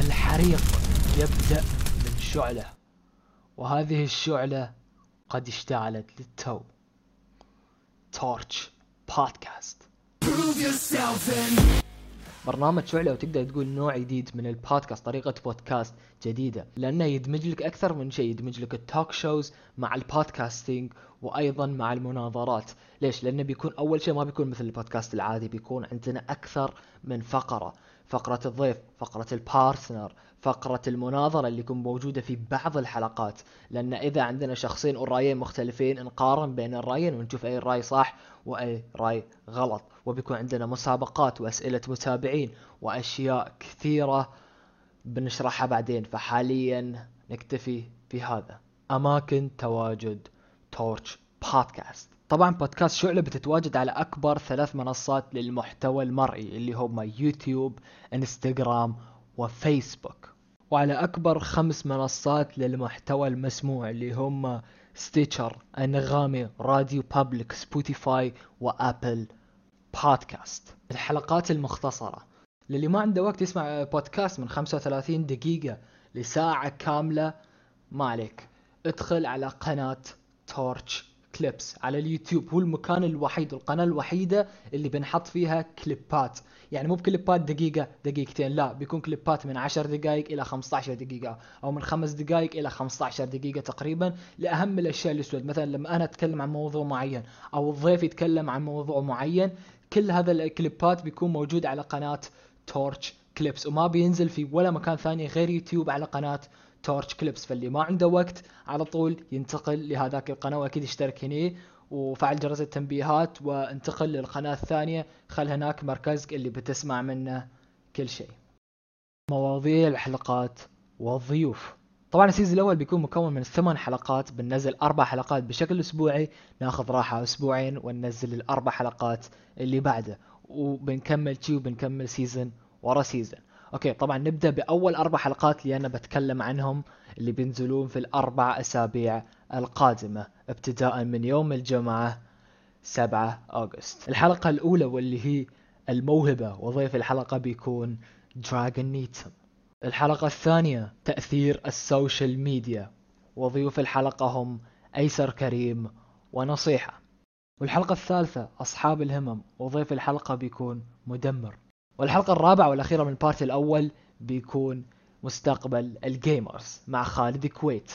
الحريق يبدأ من شعلة وهذه الشعلة قد اشتعلت للتو. Torch Podcast. برنامج شعلة وتقدر تقول نوع جديد من البودكاست طريقة بودكاست جديدة. لأنه يدمج لك أكثر من شيء يدمج لك ال talk shows مع ال podcasting وأيضا مع المناظرات. ليش؟ لأنه بيكون أول شيء ما بيكون مثل البودكاست العادي بيكون عندنا أكثر من فقرة. فقرة الضيف فقرة ال partner فقرة المناظرة اللي تكون موجودة في بعض الحلقات. لأن إذا عندنا شخصين والرأيين مختلفين نقارن بين الرأيين ونشوف أي رأي صح وأي رأي غلط. وبيكون عندنا مسابقات وأسئلة متابعين وأشياء كثيرة بنشرحها بعدين. فحاليا نكتفي بهذا. أماكن تواجد Torch Podcast. طبعا بودكاست شعلة بتتواجد على أكبر ثلاث منصات للمحتوى المرئي اللي هم يوتيوب إنستغرام وفيسبوك. وعلى أكبر خمس منصات للمحتوى المسموع اللي هم Stitcher أنغامي RadioPublic Spotify و Apple Podcast الحلقات المختصرة. للي ما عنده وقت يسمع بودكاست من 35 دقيقة لساعة كاملة ما عليك. ادخل على قناة Torch Clips على اليوتيوب. هو المكان الوحيد والقناة الوحيدة اللي بنحط فيها clips ات يعني مو ب clips ات دقيقة دقيقتين لا بيكون clips ات من 10 دقائق إلى 15 دقيقة أو من 5 دقائق إلى 15 دقيقة تقريبا لأهم الأشياء اللي سويت مثلا لما أنا أتكلم عن موضوع معين أو الضيف يتكلم عن موضوع معين كل هذا ال clips ات بيكون موجود على قناة Torch Clips وما بينزل في ولا مكان ثاني غير يوتيوب على قناة Torch Clips فاللي ما عنده وقت على طول ينتقل لهذاك القناة وأكيد اشترك هنا وفعل جرس التنبيهات وانتقل للقناة الثانية. خل هناك مركزك اللي بتسمع منه كل شيء. مواضيع الحلقات والضيوف. طبعا ال season الأول بيكون مكون من ثمان حلقات. بننزل أربع حلقات بشكل أسبوعي. ناخذ راحة أسبوعين وننزل الأربع حلقات اللي بعده. وبنكمل شي وبنكمل season ورا season okay طبعا نبدأ بأول أربع حلقات اللي أنا بتكلم عنهم اللي بينزلون في الأربع أسابيع القادمة ابتداء من يوم الجمعة 7 August الحلقة الأولى واللي هي الموهبة وضيف الحلقة بيكون دراجون نيتم الحلقة الثانية تأثير ال social media. وضيوف الحلقة هم أيسر كريم ونصيحة. والحلقة الثالثة أصحاب الهمم. وضيف الحلقة بيكون مدمر. والحلقة الرابعة والأخيرة من ال part الأول بيكون مستقبل ال gamers مع خالد كويت.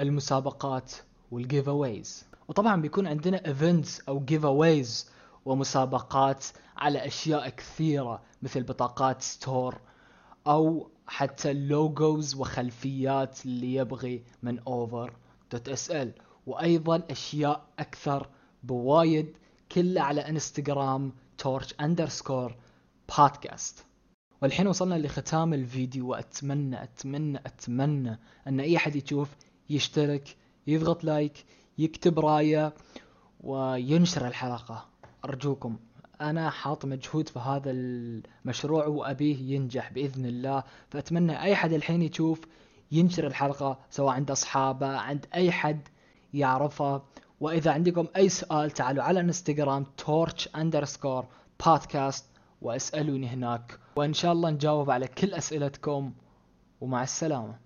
المسابقات وال giveaways وطبعا بيكون عندنا events أو giveaways ومسابقات على أشياء كثيرة مثل بطاقات store أو حتى logos وخلفيات اللي يبغي من اوفر dot اس ال وأيضا أشياء أكثر بوايد كلها على انستغرام Torch underscore podcast والحين وصلنا لختام الفيديو وأتمنى أتمنى أتمنى أن أي أحد يشوف يشترك يضغط like يكتب رأيه وينشر الحلقة. أرجوكم. أنا حاط مجهود في هذا المشروع وأبيه ينجح بإذن الله. فأتمنى أي حد الحين يشوف ينشر الحلقة سواء عند أصحابه عند أي حد يعرفه. وإذا عندكم أي سؤال تعالوا على إنستغرام تورش اندرسكور بودكاست واسألوني هناك. وإن شاء الله نجاوب على كل أسئلتكم ومع السلامة.